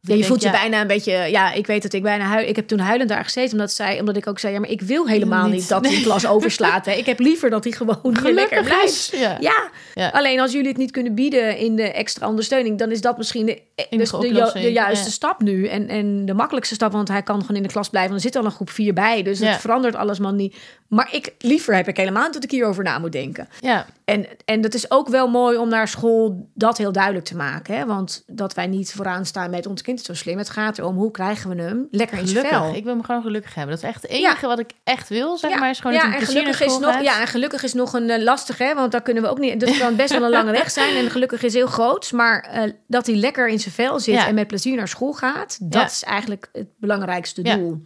Ja, je voelt denk, je bijna een beetje. Ja, ik weet dat ik bijna huil. Ik heb toen huilend daar gezeten, omdat zij, omdat ik ook zei, ja, maar ik wil helemaal niet. niet, dat die klas overslaat. Hè. Ik heb liever dat hij gewoon hier lekker blijft. is. Ja. Alleen als jullie het niet kunnen bieden in de extra ondersteuning, dan is dat misschien de, dus de, ju- oplossing, de juiste stap nu. En, en de makkelijkste stap, want hij kan gewoon in de klas blijven. Er zit al een groep vier bij, dus het verandert alles maar niet. Maar ik liever heb ik helemaal dat ik hierover na moet denken. ja, En, en dat is ook wel mooi om naar school dat heel duidelijk te maken. Hè? Want dat wij niet vooraan staan met ons kind het zo slim. Het gaat erom, hoe krijgen we hem lekker in zijn Gelukkig. vel. Ik wil hem gewoon gelukkig hebben. Dat is echt het enige wat ik echt wil, zeg maar. Is gewoon ja, dat en gelukkig is nog, gaat. ja, en gelukkig is nog een eh, lastige, hè, want daar kunnen we ook niet. Het kan best wel een lange weg zijn. En gelukkig is heel groot. Maar eh, dat hij lekker in zijn vel zit Ja. en met plezier naar school gaat, dat Ja. is eigenlijk het belangrijkste Ja. doel.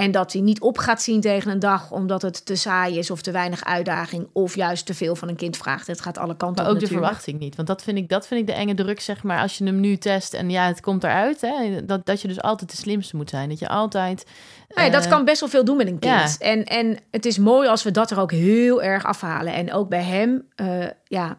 En dat hij niet op gaat zien tegen een dag omdat het te saai is of te weinig uitdaging of juist te veel van een kind vraagt. Het gaat alle kanten Maar op ook de verwachting niet. Want dat vind, ik, dat vind ik de enge druk, zeg maar. Als je hem nu test en ja, het komt eruit. Hè, dat, dat je dus altijd de slimste moet zijn. Dat je altijd... Nou ja, dat eh, kan best wel veel doen met een kind. ja. En, en het is mooi als we dat er ook heel erg afhalen. En ook bij hem, eh, ja,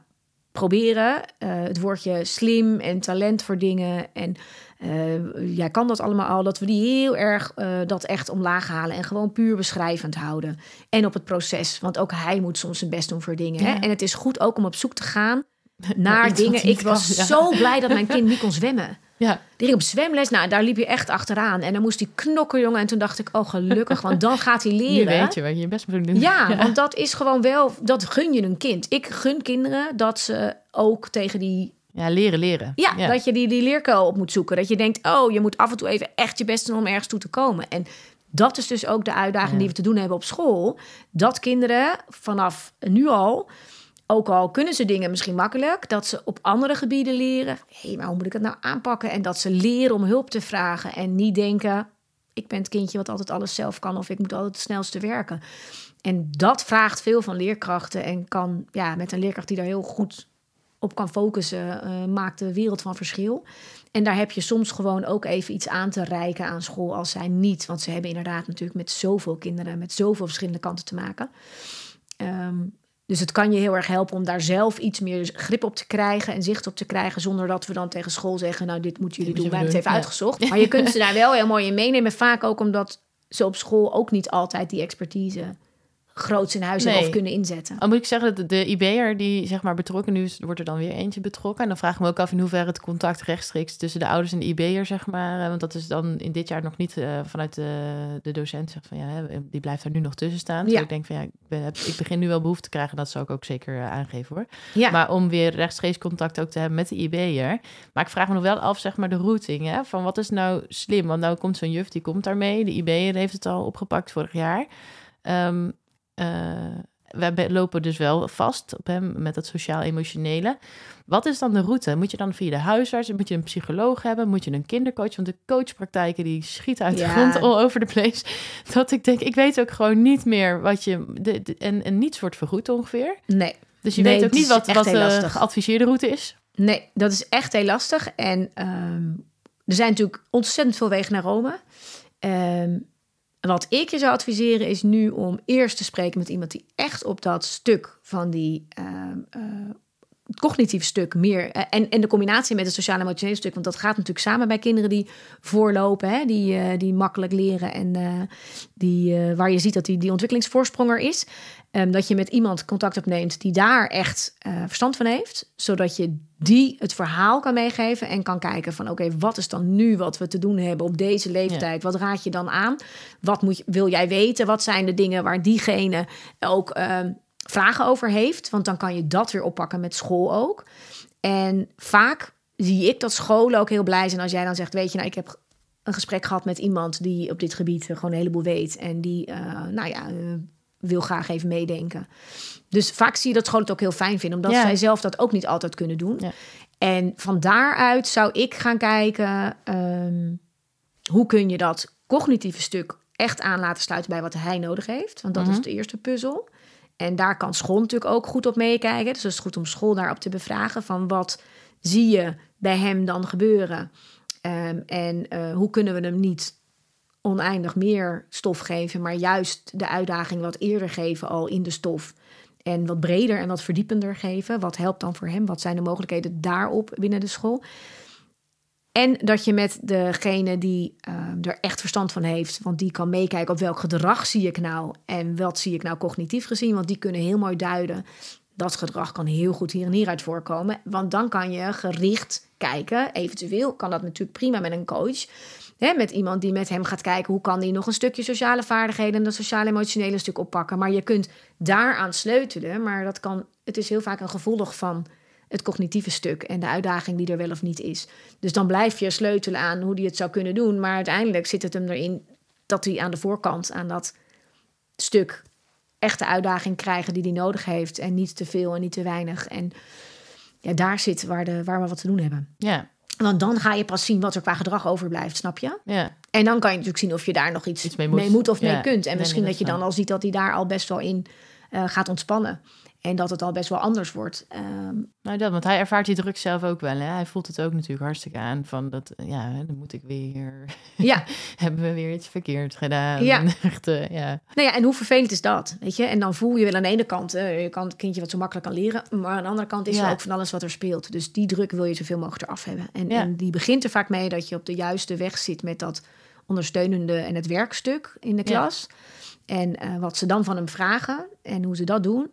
proberen eh, het woordje slim en talent voor dingen. En eh, jij kan dat allemaal al. Dat we die heel erg eh, dat echt omlaag halen. En gewoon puur beschrijvend houden. En op het proces. Want ook hij moet soms zijn best doen voor dingen. Hè? Ja. En het is goed ook om op zoek te gaan naar iets wat dingen. Ik was kan, ja. zo blij dat mijn kind niet kon zwemmen. Ja, Die ging op zwemles. Nou, daar liep je echt achteraan. En dan moest hij knokken, jongen. En toen dacht ik, oh gelukkig, want dan gaat hij leren. weet je wat je je best moet doen. Ja, want dat is gewoon wel, dat gun je een kind. Ik gun kinderen dat ze ook tegen die, Ja, leren, leren. ja, dat je die, die leerkuil op moet zoeken. Dat je denkt, oh, je moet af en toe even echt je best doen om ergens toe te komen. En dat is dus ook de uitdaging Ja. die we te doen hebben op school. Dat kinderen vanaf nu al, ook al kunnen ze dingen misschien makkelijk, dat ze op andere gebieden leren. Hé, hey, maar hoe moet ik het nou aanpakken? En dat ze leren om hulp te vragen en niet denken, ik ben het kindje wat altijd alles zelf kan of ik moet altijd het snelste werken. En dat vraagt veel van leerkrachten en kan ja, met een leerkracht die daar heel goed op kan focussen, eh, maakt de wereld van verschil. En daar heb je soms gewoon ook even iets aan te reiken aan school als zij niet. Want ze hebben inderdaad natuurlijk met zoveel kinderen, met zoveel verschillende kanten te maken. Ehm, dus het kan je heel erg helpen om daar zelf iets meer grip op te krijgen en zicht op te krijgen. Zonder dat we dan tegen school zeggen: Nou, dit moeten jullie Dit doen. je hebben het even ja. uitgezocht. Maar je kunt ze daar wel heel mooi in meenemen. Vaak ook omdat ze op school ook niet altijd die expertise groots in huis hebben of kunnen inzetten. Dan moet ik zeggen dat de IB'er die zeg maar betrokken nu is, wordt er dan weer eentje betrokken. En dan vraag ik me ook af in hoeverre het contact rechtstreeks tussen de ouders en de IB'er, zeg maar. eh, Want dat is dan in dit jaar nog niet eh, vanuit de, de docent zegt van ja, die blijft er nu nog tussen staan. Dus Ja. ik denk van ja, ik, ben, heb- ik begin nu wel behoefte te krijgen. Dat zou ik ook zeker eh, aangeven hoor. Ja, Maar om weer rechtstreeks contact ook te hebben met de IB'er. Maar ik vraag me nog wel af, zeg maar, de routing. Hè? Van wat is nou slim? Want nou komt zo'n juf, die komt daarmee. De IB'er heeft het al opgepakt vorig jaar. Eh, we hebben- lopen dus wel vast op hem met dat sociaal-emotionele. Wat is dan de route? Moet je dan via de huisarts? Moet je een psycholoog hebben? Moet je een kindercoach? Want de coachpraktijken die schieten uit de Ja. grond all over the place. Dat ik denk, ik weet ook gewoon niet meer wat je... De, de- en, en niets wordt vergoed ongeveer. nee. Dus je Nee, weet ook het niet wat, wat de geadviseerde route is. Nee, dat is echt heel lastig. En ehm, er zijn natuurlijk ontzettend veel wegen naar Rome. Ehm, wat ik je zou adviseren is nu om eerst te spreken met iemand die echt op dat stuk van die ehm, eh, het cognitief stuk meer eh, en, en de combinatie met het sociaal-emotionele stuk, want dat gaat natuurlijk samen bij kinderen die voorlopen, hè, die, eh, die makkelijk leren en eh, die, waar je ziet dat die, die ontwikkelingsvoorsprong er is. Ehm, dat je met iemand contact opneemt die daar echt verstand van heeft, zodat je die het verhaal kan meegeven en kan kijken van oké, wat is dan nu wat we te doen hebben op deze leeftijd? Wat raad je dan aan? Wat moet je, wil jij weten? Wat zijn de dingen waar diegene ook ehm, vragen over heeft? Want dan kan je dat weer oppakken met school ook. En vaak zie ik dat scholen ook heel blij zijn als jij dan zegt, weet je, nou, ik heb een gesprek gehad met iemand die op dit gebied gewoon een heleboel weet en die, eh, nou ja, eh, wil graag even meedenken. Dus vaak zie je dat scholen het ook heel fijn vinden, omdat Ja. zij zelf dat ook niet altijd kunnen doen. Ja. En van daaruit zou ik gaan kijken, ehm, hoe kun je dat cognitieve stuk echt aan laten sluiten bij wat hij nodig heeft? Want dat Mhm. is de eerste puzzel. En daar kan school natuurlijk ook goed op meekijken. Dus het is goed om school daarop te bevragen van wat zie je bij hem dan gebeuren? Ehm, en eh, hoe kunnen we hem niet oneindig meer stof geven, maar juist de uitdaging wat eerder geven al in de stof. En wat breder en wat verdiepender geven. Wat helpt dan voor hem? Wat zijn de mogelijkheden daarop binnen de school? En dat je met degene die eh, er echt verstand van heeft, want die kan meekijken op welk gedrag zie ik nou en wat zie ik nou cognitief gezien, want die kunnen heel mooi duiden. Dat gedrag kan heel goed hier en hieruit voorkomen, want dan kan je gericht kijken. Eventueel kan dat natuurlijk prima met een coach. Hè, met iemand die met hem gaat kijken hoe kan die nog een stukje sociale vaardigheden en dat sociaal-emotionele stuk oppakken. Maar je kunt daaraan sleutelen, maar dat kan, het is heel vaak een gevolg van het cognitieve stuk en de uitdaging die er wel of niet is. Dus dan blijf je sleutelen aan hoe die het zou kunnen doen. Maar uiteindelijk zit het hem erin dat hij aan de voorkant, aan dat stuk, echte uitdaging krijgen die hij nodig heeft. En niet te veel en niet te weinig. En ja, daar zit waar, de, waar we wat te doen hebben. Ja, Want dan ga je pas zien wat er qua gedrag overblijft, snap je? ja. En dan kan je natuurlijk zien of je daar nog iets, Iets mee mee, moet. of Ja. mee kunt. En Nee, misschien nee, dat je dan al ziet dat hij daar al best wel in eh, gaat ontspannen. En dat het al best wel anders wordt. Ehm, Nou, dat, want hij ervaart die druk zelf ook wel. Hè? Hij voelt het ook natuurlijk hartstikke aan. Van dat, ja, hè, dan moet ik weer. ja, hebben we weer iets verkeerd gedaan? Ja. Echt, eh, ja. nou ja, en hoe vervelend is dat? Weet je? En dan voel je wel aan de ene kant, eh, je kan het kindje wat zo makkelijk kan leren. Maar aan de andere kant is Ja. er ook van alles wat er speelt. Dus die druk wil je zoveel mogelijk eraf hebben. En, Ja. en die begint er vaak mee dat je op de juiste weg zit met dat ondersteunende en het werkstuk in de Ja. klas. En eh, wat ze dan van hem vragen en hoe ze dat doen.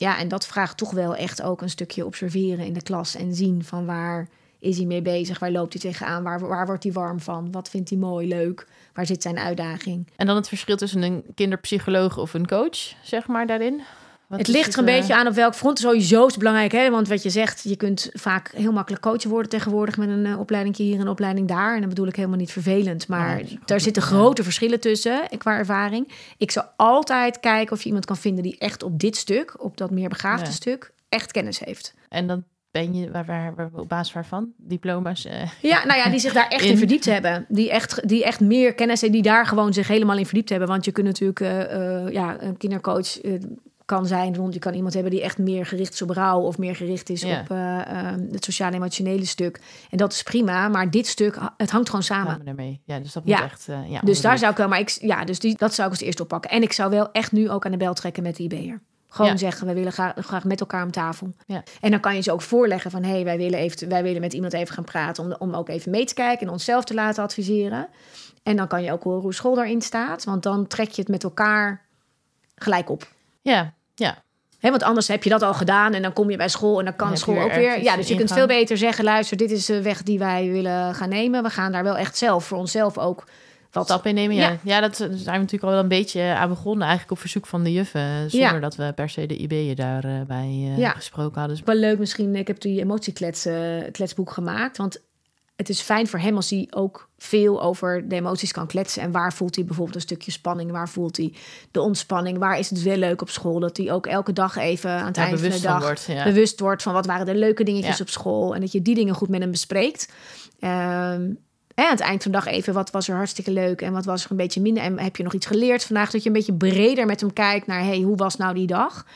Ja, en dat vraagt toch wel echt ook een stukje observeren in de klas en zien van waar is hij mee bezig, waar loopt hij tegenaan, waar, waar wordt hij warm van, wat vindt hij mooi, leuk, waar zit zijn uitdaging. En dan het verschil tussen een kinderpsycholoog of een coach, zeg maar, daarin? Wat het ligt er een eh, beetje aan op welk front. Sowieso is belangrijk, hè? want wat je zegt, je kunt vaak heel makkelijk coachen worden tegenwoordig met een eh, opleiding hier en een opleiding daar. En dat bedoel ik helemaal niet vervelend, maar Ja, daar zitten grote verschillen tussen eh, qua ervaring. Ik zou altijd kijken of je iemand kan vinden die echt op dit stuk, op dat meer begaafde Ja. stuk, echt kennis heeft. En dan ben je, waar, waar, waar- op basis waarvan? Diploma's? eh, Ja, nou ja, die zich daar echt in, In. verdiept hebben. Die echt, die echt meer kennis en die daar gewoon zich helemaal in verdiept hebben. Want je kunt natuurlijk, eh, eh, ja, een kindercoach eh, kan zijn rond. Je kan iemand hebben die echt meer gericht is op rouw of meer gericht is Ja. op eh, eh, het sociaal-emotionele stuk. En dat is prima, maar dit stuk, het hangt gewoon samen. daarmee. Ja, dus dat Ja. moet echt... eh, ja, Dus daar zou ik wel, maar ik, ja, dus die, dat zou ik als eerste oppakken. En ik zou wel echt nu ook aan de bel trekken met de IB'er. Gewoon Ja. zeggen, we willen graag, graag met elkaar om tafel. Ja. En dan kan je ze ook voorleggen van... hé, hey, wij, willen even, wij willen met iemand even gaan praten... Om, om ook even mee te kijken en onszelf te laten adviseren. En dan kan je ook horen hoe school daarin staat. Want dan trek je het met elkaar gelijk op. Ja, ja. Want anders heb je dat al gedaan en dan kom je bij school en dan kan Dan school weer ook weer. Ja, dus je kunt ingang. veel beter zeggen: luister, dit is de weg die wij willen gaan nemen. We gaan daar wel echt zelf voor onszelf ook wat Stappen innemen, ja. Ja. Ja, dat zijn we natuurlijk al wel een beetje aan begonnen. Eigenlijk op verzoek van de juffen. Zonder Ja. dat we per se de IB'en daarbij bij eh, Ja. gesproken hadden. Dus wel leuk misschien. Ik heb die emotieklets eh, kletsboek gemaakt. Want het is fijn voor hem als hij ook veel over de emoties kan kletsen. En waar voelt hij bijvoorbeeld een stukje spanning? Waar voelt hij de ontspanning? Waar is het wel leuk op school? Dat hij ook elke dag even aan het daar eind van de dag wordt. Ja. bewust wordt van wat waren de leuke dingetjes Ja. op school. En dat je die dingen goed met hem bespreekt. Ehm, en aan het eind van de dag even, wat was er hartstikke leuk en wat was er een beetje minder? En heb je nog iets geleerd vandaag? Dat je een beetje breder met hem kijkt naar, hey, hoe was nou die dag?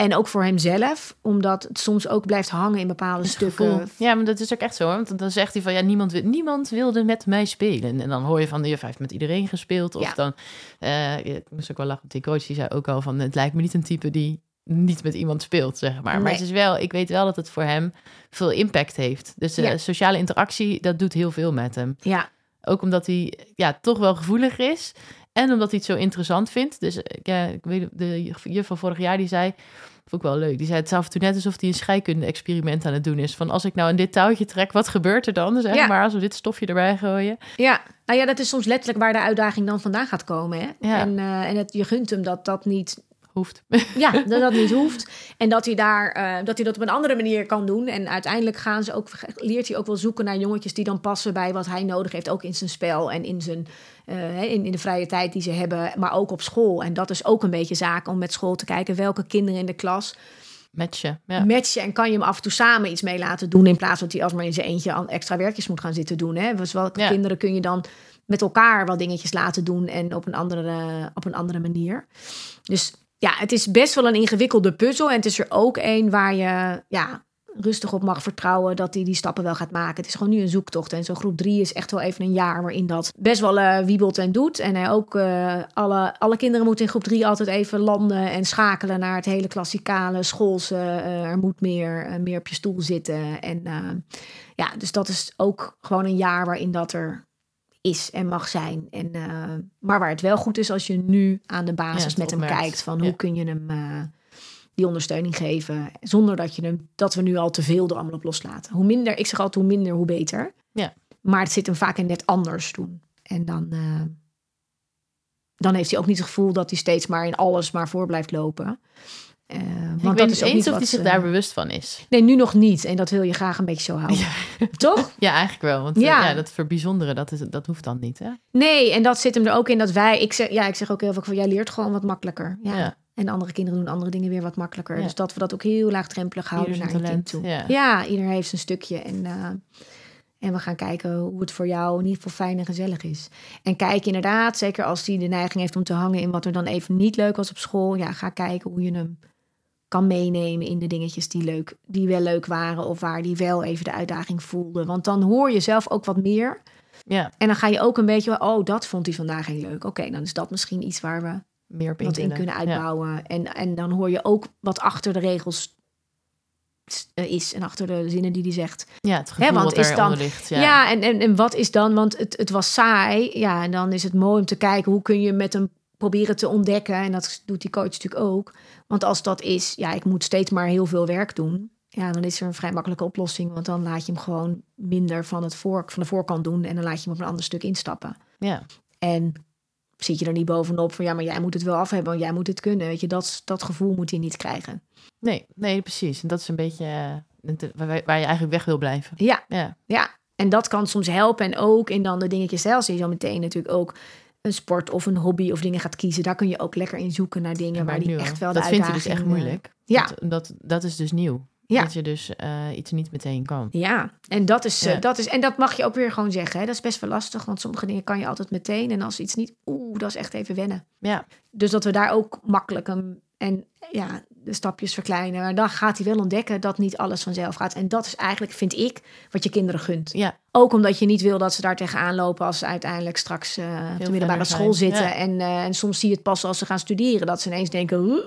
En ook voor hemzelf, omdat het soms ook blijft hangen in bepaalde Het stukken. gevoel. Ja, maar dat is ook echt zo. Want dan zegt hij van ja, niemand, wil- niemand wilde met mij spelen. En dan hoor je van de juf heeft met iedereen gespeeld. Of Ja. dan, eh, ik moest ook wel lachen. Die coach die zei ook al van het lijkt me niet een type die niet met iemand speelt, zeg maar. Maar het is wel, ik weet wel dat het voor hem veel impact heeft. Dus de Ja. sociale interactie, dat doet heel veel met hem. Ja, Ook omdat hij ja, toch wel gevoelig is. En omdat hij het zo interessant vindt. Dus eh, ja, ik weet, de juf van vorig jaar die zei... Vond ik wel leuk. Die zei het is af en toe net alsof hij een scheikunde-experiment aan het doen is. Van als ik nou aan dit touwtje trek, wat gebeurt er dan? Zeg Ja. maar als we dit stofje erbij gooien. ja. Nou ja, dat is soms letterlijk waar de uitdaging dan vandaan gaat komen. Hè? Ja. En, eh, en het, je gunt hem dat dat niet Hoeft. Ja, dat dat niet hoeft. En dat hij, daar, eh, dat hij dat op een andere manier kan doen. En uiteindelijk gaan ze ook, leert hij ook wel zoeken naar jongetjes die dan passen bij wat hij nodig heeft. Ook in zijn spel en in, zijn, eh, in, in de vrije tijd die ze hebben. Maar ook op school. En dat is ook een beetje zaak om met school te kijken welke kinderen in de klas Matchen. Ja. matchen. En kan je hem af en toe samen iets mee laten doen. In plaats dat hij alsmaar in zijn eentje aan extra werkjes moet gaan zitten doen. Hè? Dus welke Ja. kinderen kun je dan met elkaar wel dingetjes laten doen. En op een andere, op een andere manier. Dus ja, het is best wel een ingewikkelde puzzel. En het is er ook een waar je ja, rustig op mag vertrouwen dat hij die stappen wel gaat maken. Het is gewoon nu een zoektocht. En zo'n groep drie is echt wel even een jaar waarin dat best wel eh, wiebelt en doet. En hij ook eh, alle, alle kinderen moeten in groep drie altijd even landen en schakelen naar het hele klassikale schoolse. eh, er moet meer, meer op je stoel zitten. En ja, dus dat is ook gewoon een jaar waarin dat er is en mag zijn. En, maar waar het wel goed is als je nu aan de basis Ja, met hem kijkt van Ja. hoe kun je hem die ondersteuning geven zonder dat je hem dat we nu al te veel er allemaal op loslaten. Hoe minder, ik zeg altijd hoe minder hoe beter. Ja. Maar het zit hem vaak in net anders doen. En dan, eh, dan heeft hij ook niet het gevoel dat hij steeds maar in alles maar voor blijft lopen. Eh, ik want dat is eens of wat hij zich daar bewust van is. Nee, nu nog niet. En dat wil je graag een beetje zo houden. Toch? Ja, eigenlijk wel. Want eh, Ja. ja. dat verbijzonderen, dat, is, dat hoeft dan niet, hè? Nee, en dat zit hem er ook in dat wij... Ik zeg, ja, ik zeg ook heel vaak van, jij leert gewoon wat makkelijker. Ja. Ja. En andere kinderen doen andere dingen weer wat makkelijker. Ja. Dus dat we dat ook heel laagdrempelig houden naar je kind toe. ja. ieder heeft zijn stukje. En, eh, en we gaan kijken hoe het voor jou in ieder geval fijn en gezellig is. En kijk inderdaad, zeker als hij de neiging heeft om te hangen in wat er dan even niet leuk was op school. Ja, ga kijken hoe je hem kan meenemen in de dingetjes die, leuk, die wel leuk waren. Of waar die wel even de uitdaging voelde. Want dan hoor je zelf ook wat meer. Ja, En dan ga je ook een beetje, oh, dat vond hij vandaag heel leuk. Oké, dan is dat misschien iets waar we meer op in wat in kunnen. Ja. uitbouwen. En, en dan hoor je ook wat achter de regels is en achter de zinnen die hij zegt. Ja, het gevoel want wat is eronder dan- ligt. Ja, Ja. en, en, en wat is dan, want het, het was saai. Ja, en dan is het mooi om te kijken hoe kun je met hem proberen te ontdekken. En dat doet die coach natuurlijk ook. Want als dat is, ja, ik moet steeds maar heel veel werk doen. Ja, dan is er een vrij makkelijke oplossing. Want dan laat je hem gewoon minder van, het voor, van de voorkant doen. En dan laat je hem op een ander stuk instappen. ja. En zit je er niet bovenop van ja, maar jij moet het wel af hebben, want jij moet het kunnen. Weet je, dat, dat gevoel moet hij niet krijgen. Nee, nee, precies. En dat is een beetje eh, het- waar, waar je eigenlijk weg wil blijven. Ja, Ja, ja. En dat kan soms helpen. En ook in dan de dingetjes zelfs. Je zo meteen natuurlijk ook een sport of een hobby of dingen gaat kiezen. Daar kun je ook lekker in zoeken naar dingen maar waar die echt wel de Dat vindt hij uitdaging... dus echt eh, moeilijk. ja. Dat, dat, dat is dus nieuw. Ja. Dat je dus eh, iets niet meteen kan. Ja, en dat, is, eh, dat is en dat mag je ook weer gewoon zeggen. Hè? Dat is best wel lastig, want sommige dingen kan je altijd meteen. En als iets niet, oeh, dat is echt even wennen. Ja, Dus dat we daar ook makkelijk een, en ja, de stapjes verkleinen. Maar dan gaat hij wel ontdekken dat niet alles vanzelf gaat. En dat is eigenlijk, vind ik, wat je kinderen gunt. ja, Ook omdat je niet wil dat ze daar tegenaan lopen als ze uiteindelijk straks eh, op de middelbare school zijn, zitten. ja. En, en soms zie je het pas als ze gaan studeren. Dat ze ineens denken, "Huh?"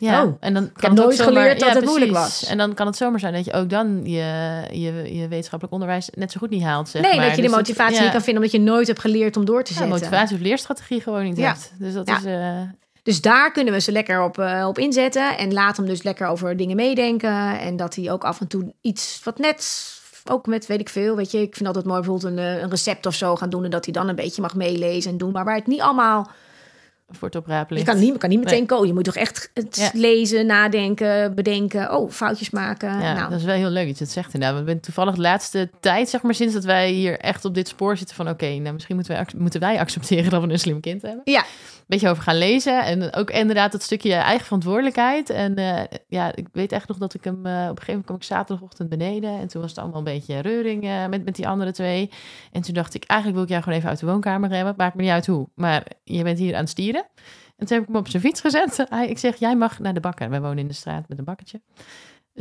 Ja. Oh, en dan kan heb het ook nooit zomaar- geleerd dat ja, het moeilijk was. En dan kan het zomaar zijn dat je ook dan je, je, je wetenschappelijk onderwijs net zo goed niet haalt. Zeg nee, maar. dat je de Dus motivatie niet kan vinden omdat je nooit hebt geleerd om door te zetten. motivatie of leerstrategie gewoon niet Ja. hebt. Dus dat is... eh, Dus daar kunnen we ze lekker op, eh, op inzetten. En laat hem dus lekker over dingen meedenken. En dat hij ook af en toe iets wat net, ook met weet ik veel, weet je. Ik vind altijd mooi bijvoorbeeld een, eh, een recept of zo gaan doen. En dat hij dan een beetje mag meelezen en doen. Maar waar het niet allemaal, voor het oprapen je kan niet, kan niet meteen Nee. komen. Je moet toch echt het Ja. lezen, nadenken, bedenken. Oh, foutjes maken. Ja, nou, dat is wel heel leuk dat je het zegt inderdaad. Want ik ben toevallig de laatste tijd, zeg maar, sinds dat wij hier echt op dit spoor zitten van... oké, nou misschien moeten wij, moeten wij accepteren dat we een slim kind hebben. Ja. Beetje over gaan lezen. En ook inderdaad dat stukje eigen verantwoordelijkheid. En eh, ja, ik weet echt nog dat ik hem... eh, op een gegeven moment kwam ik zaterdagochtend beneden. En toen was het allemaal een beetje reuring eh, met, met die andere twee. En toen dacht ik, eigenlijk wil ik jou gewoon even uit de woonkamer hebben. Maakt me niet uit hoe. Maar je bent hier aan het stieren. En toen heb ik hem op zijn fiets gezet. Hij, ik zeg, jij mag naar de bakker. Wij wonen in de straat met een bakkertje.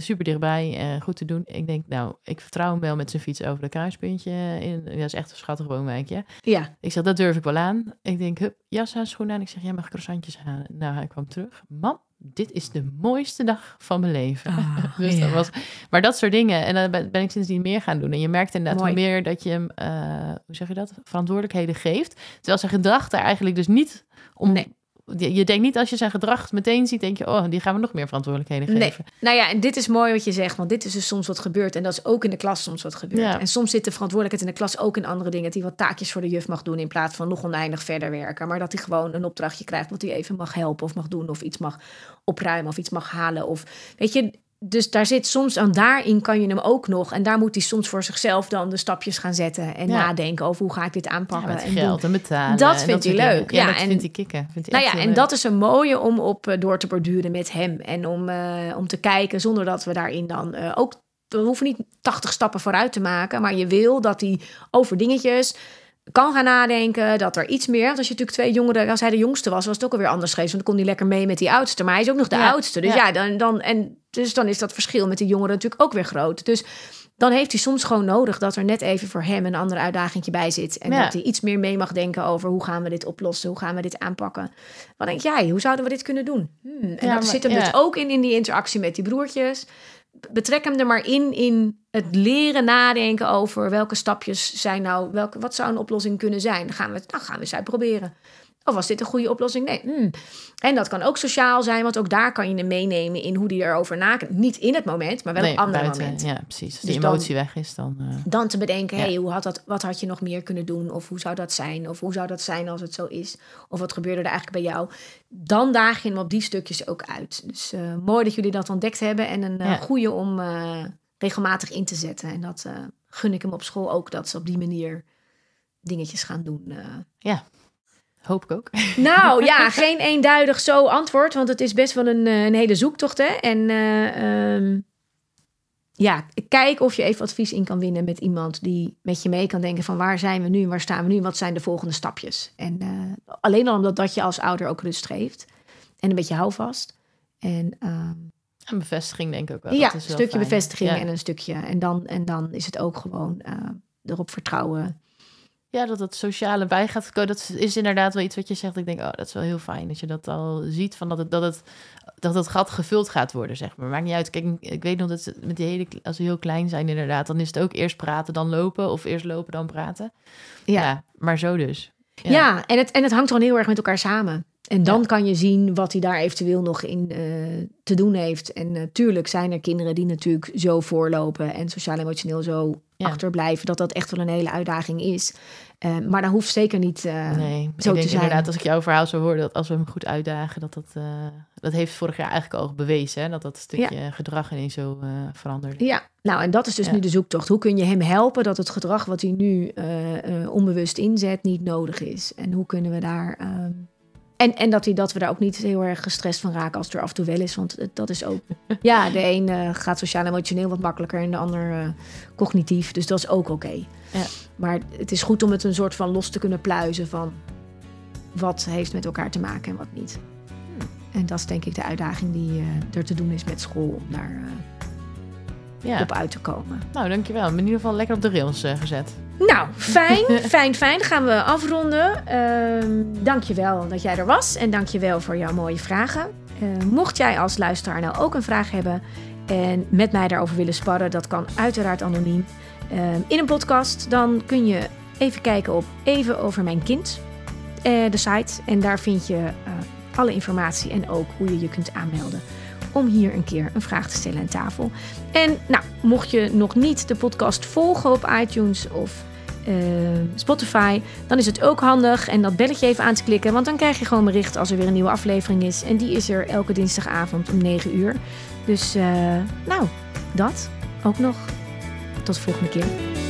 Super dichtbij, eh, goed te doen. Ik denk, nou, ik vertrouw hem wel met zijn fiets over de kruispuntje. In, dat is echt een schattig woonwijkje. ja. Ik zeg, dat durf ik wel aan. Ik denk, hup, jas aan, schoenen aan. Ik zeg, jij mag croissantjes halen. Nou, hij kwam terug. Mam, dit is de mooiste dag van mijn leven. Dus ja. dat was, maar dat soort dingen. En dan ben ben ik sindsdien meer gaan doen. En je merkt inderdaad Mooi. hoe meer dat je hem, eh, hoe zeg je dat, verantwoordelijkheden geeft. Terwijl zijn gedrag daar eigenlijk dus niet om... Nee. Je, denkt niet als je zijn gedrag meteen ziet, denk je, oh, die gaan we nog meer verantwoordelijkheden Nee. geven. Nou ja, en dit is mooi wat je zegt, want dit is dus soms wat gebeurt. En dat is ook in de klas soms wat gebeurt. Ja. En soms zit de verantwoordelijkheid in de klas ook in andere dingen. Dat hij wat taakjes voor de juf mag doen in plaats van nog oneindig verder werken. Maar dat hij gewoon een opdrachtje krijgt wat hij even mag helpen of mag doen. Of iets mag opruimen of iets mag halen. Of weet je, dus daar zit soms, en daarin kan je hem ook nog. En daar moet hij soms voor zichzelf dan de stapjes gaan zetten. En Ja. nadenken over hoe ga ik dit aanpakken. en geld en betalen. Dat en vindt hij leuk. Ja, Ja, dat en- vindt hij kicken. Vindt hij Nou ja, en leuk. dat is een mooie om op eh, door te borduren met hem. En om, eh, om te kijken zonder dat we daarin dan eh, ook... We hoeven niet 80 stappen vooruit te maken. Maar je wil dat hij over dingetjes kan gaan nadenken. Dat er iets meer... Want als je natuurlijk twee jongeren... Als hij de jongste was, was het ook alweer anders geweest. Want dan kon hij lekker mee met die oudste. Maar hij is ook nog de Ja, oudste. Dus ja. ja, dan, dan, en, dus dan is dat verschil met die jongeren natuurlijk ook weer groot. Dus dan heeft hij soms gewoon nodig dat er net even voor hem een andere uitdaging bij zit. En Ja. dat hij iets meer mee mag denken over hoe gaan we dit oplossen, hoe gaan we dit aanpakken. Wat denk jij, hoe zouden we dit kunnen doen? Hmm, En Ja, dat maar- zit hem ja. dus ook in, in die interactie met die broertjes. Betrek hem er maar in, in het leren nadenken over welke stapjes zijn nou, welke, wat zou een oplossing kunnen zijn. Dan gaan we, het- nou gaan we eens uitproberen. Of was dit een goede oplossing? Nee. Hmm. En dat kan ook sociaal zijn, want ook daar kan je hem meenemen in hoe die erover nadenkt. Niet in het moment, maar wel Nee, op andere buiten, momenten. Ja, precies. Als Dus die dan- emotie weg is, dan... eh, Dan te bedenken, Ja. hey, hoe had dat, wat had je nog meer kunnen doen? Of hoe zou dat zijn? Of hoe zou dat zijn als het zo is? Of wat gebeurde er eigenlijk bij jou? Dan daag je hem op die stukjes ook uit. Dus eh, mooi dat jullie dat ontdekt hebben. En een eh, Ja. goede om regelmatig in te zetten. En dat gun ik hem op school ook, dat ze op die manier dingetjes gaan doen. eh. Hoop ik ook. Nou ja, geen eenduidig zo antwoord, want het is best wel een, eh, een hele zoektocht. Hè? En eh, ehm, ja, kijk of je even advies in kan winnen met iemand die met je mee kan denken van waar zijn we nu en waar staan we nu en wat zijn de volgende stapjes. En eh, alleen al omdat dat je als ouder ook rust geeft en een beetje houvast. En ehm, En bevestiging denk ik ook wel. ja, Dat een is wel stukje fijn. bevestiging Ja. en een stukje. En dan, en dan is het ook gewoon eh, erop vertrouwen. Ja, dat het sociale bij gaat komen. Dat is inderdaad wel iets wat je zegt. Ik denk, oh, dat is wel heel fijn dat je dat al ziet. Van dat, het, dat, het, dat het gat gevuld gaat worden, zeg maar. Maakt niet uit. Kijk, ik weet nog dat ze met die hele, als ze heel klein zijn, inderdaad, dan is het ook eerst praten, dan lopen. Of eerst lopen, dan praten. Ja. Ja, maar zo dus. Ja, en, het, en het hangt gewoon heel erg met elkaar samen. En dan Ja. kan je zien wat hij daar eventueel nog in eh, te doen heeft. En natuurlijk zijn er kinderen die natuurlijk zo voorlopen en sociaal-emotioneel zo Ja. achterblijven, dat dat echt wel een hele uitdaging is. Eh, maar dat hoeft zeker niet. eh, Nee, zo ik te denk zijn. inderdaad, als ik jouw verhaal zo hoor, dat als we hem goed uitdagen, dat dat, dat heeft vorig jaar eigenlijk al bewezen, hè, dat dat stukje gedrag ineens zo veranderde. Ja, nou en dat is dus Ja. nu de zoektocht. Hoe kun je hem helpen dat het gedrag wat hij nu onbewust inzet niet nodig is? En hoe kunnen we daar. En, en dat, hij, dat we daar ook niet heel erg gestrest van raken als het er af en toe wel is. Want dat is ook. Ja, de een eh, gaat sociaal-emotioneel wat makkelijker en de ander eh, cognitief. Dus dat is ook oké. Ja. Maar het is goed om het een soort van los te kunnen pluizen van wat heeft met elkaar te maken en wat niet. En dat is denk ik de uitdaging die eh, er te doen is met school om daar Ja, op uit te komen. nou dankjewel. Ik ben in ieder geval lekker op de rails eh, gezet. Nou, fijn, fijn, fijn. Dan gaan we afronden. Ehm dankjewel dat jij er was en dankjewel voor jouw mooie vragen. Eh, mocht jij als luisteraar nou ook een vraag hebben en met mij daarover willen sparren, dat kan uiteraard anoniem. Ehm, in een podcast, dan kun je even kijken op Even over mijn kind, eh, de site. En daar vind je eh, alle informatie en ook hoe je je kunt aanmelden om hier een keer een vraag te stellen aan tafel. En nou, mocht je nog niet de podcast volgen op iTunes of eh, Spotify, dan is het ook handig en dat belletje even aan te klikken, want dan krijg je gewoon bericht als er weer een nieuwe aflevering is. En die is er elke dinsdagavond om 9 uur. Dus eh, nou, dat ook nog. Tot de volgende keer.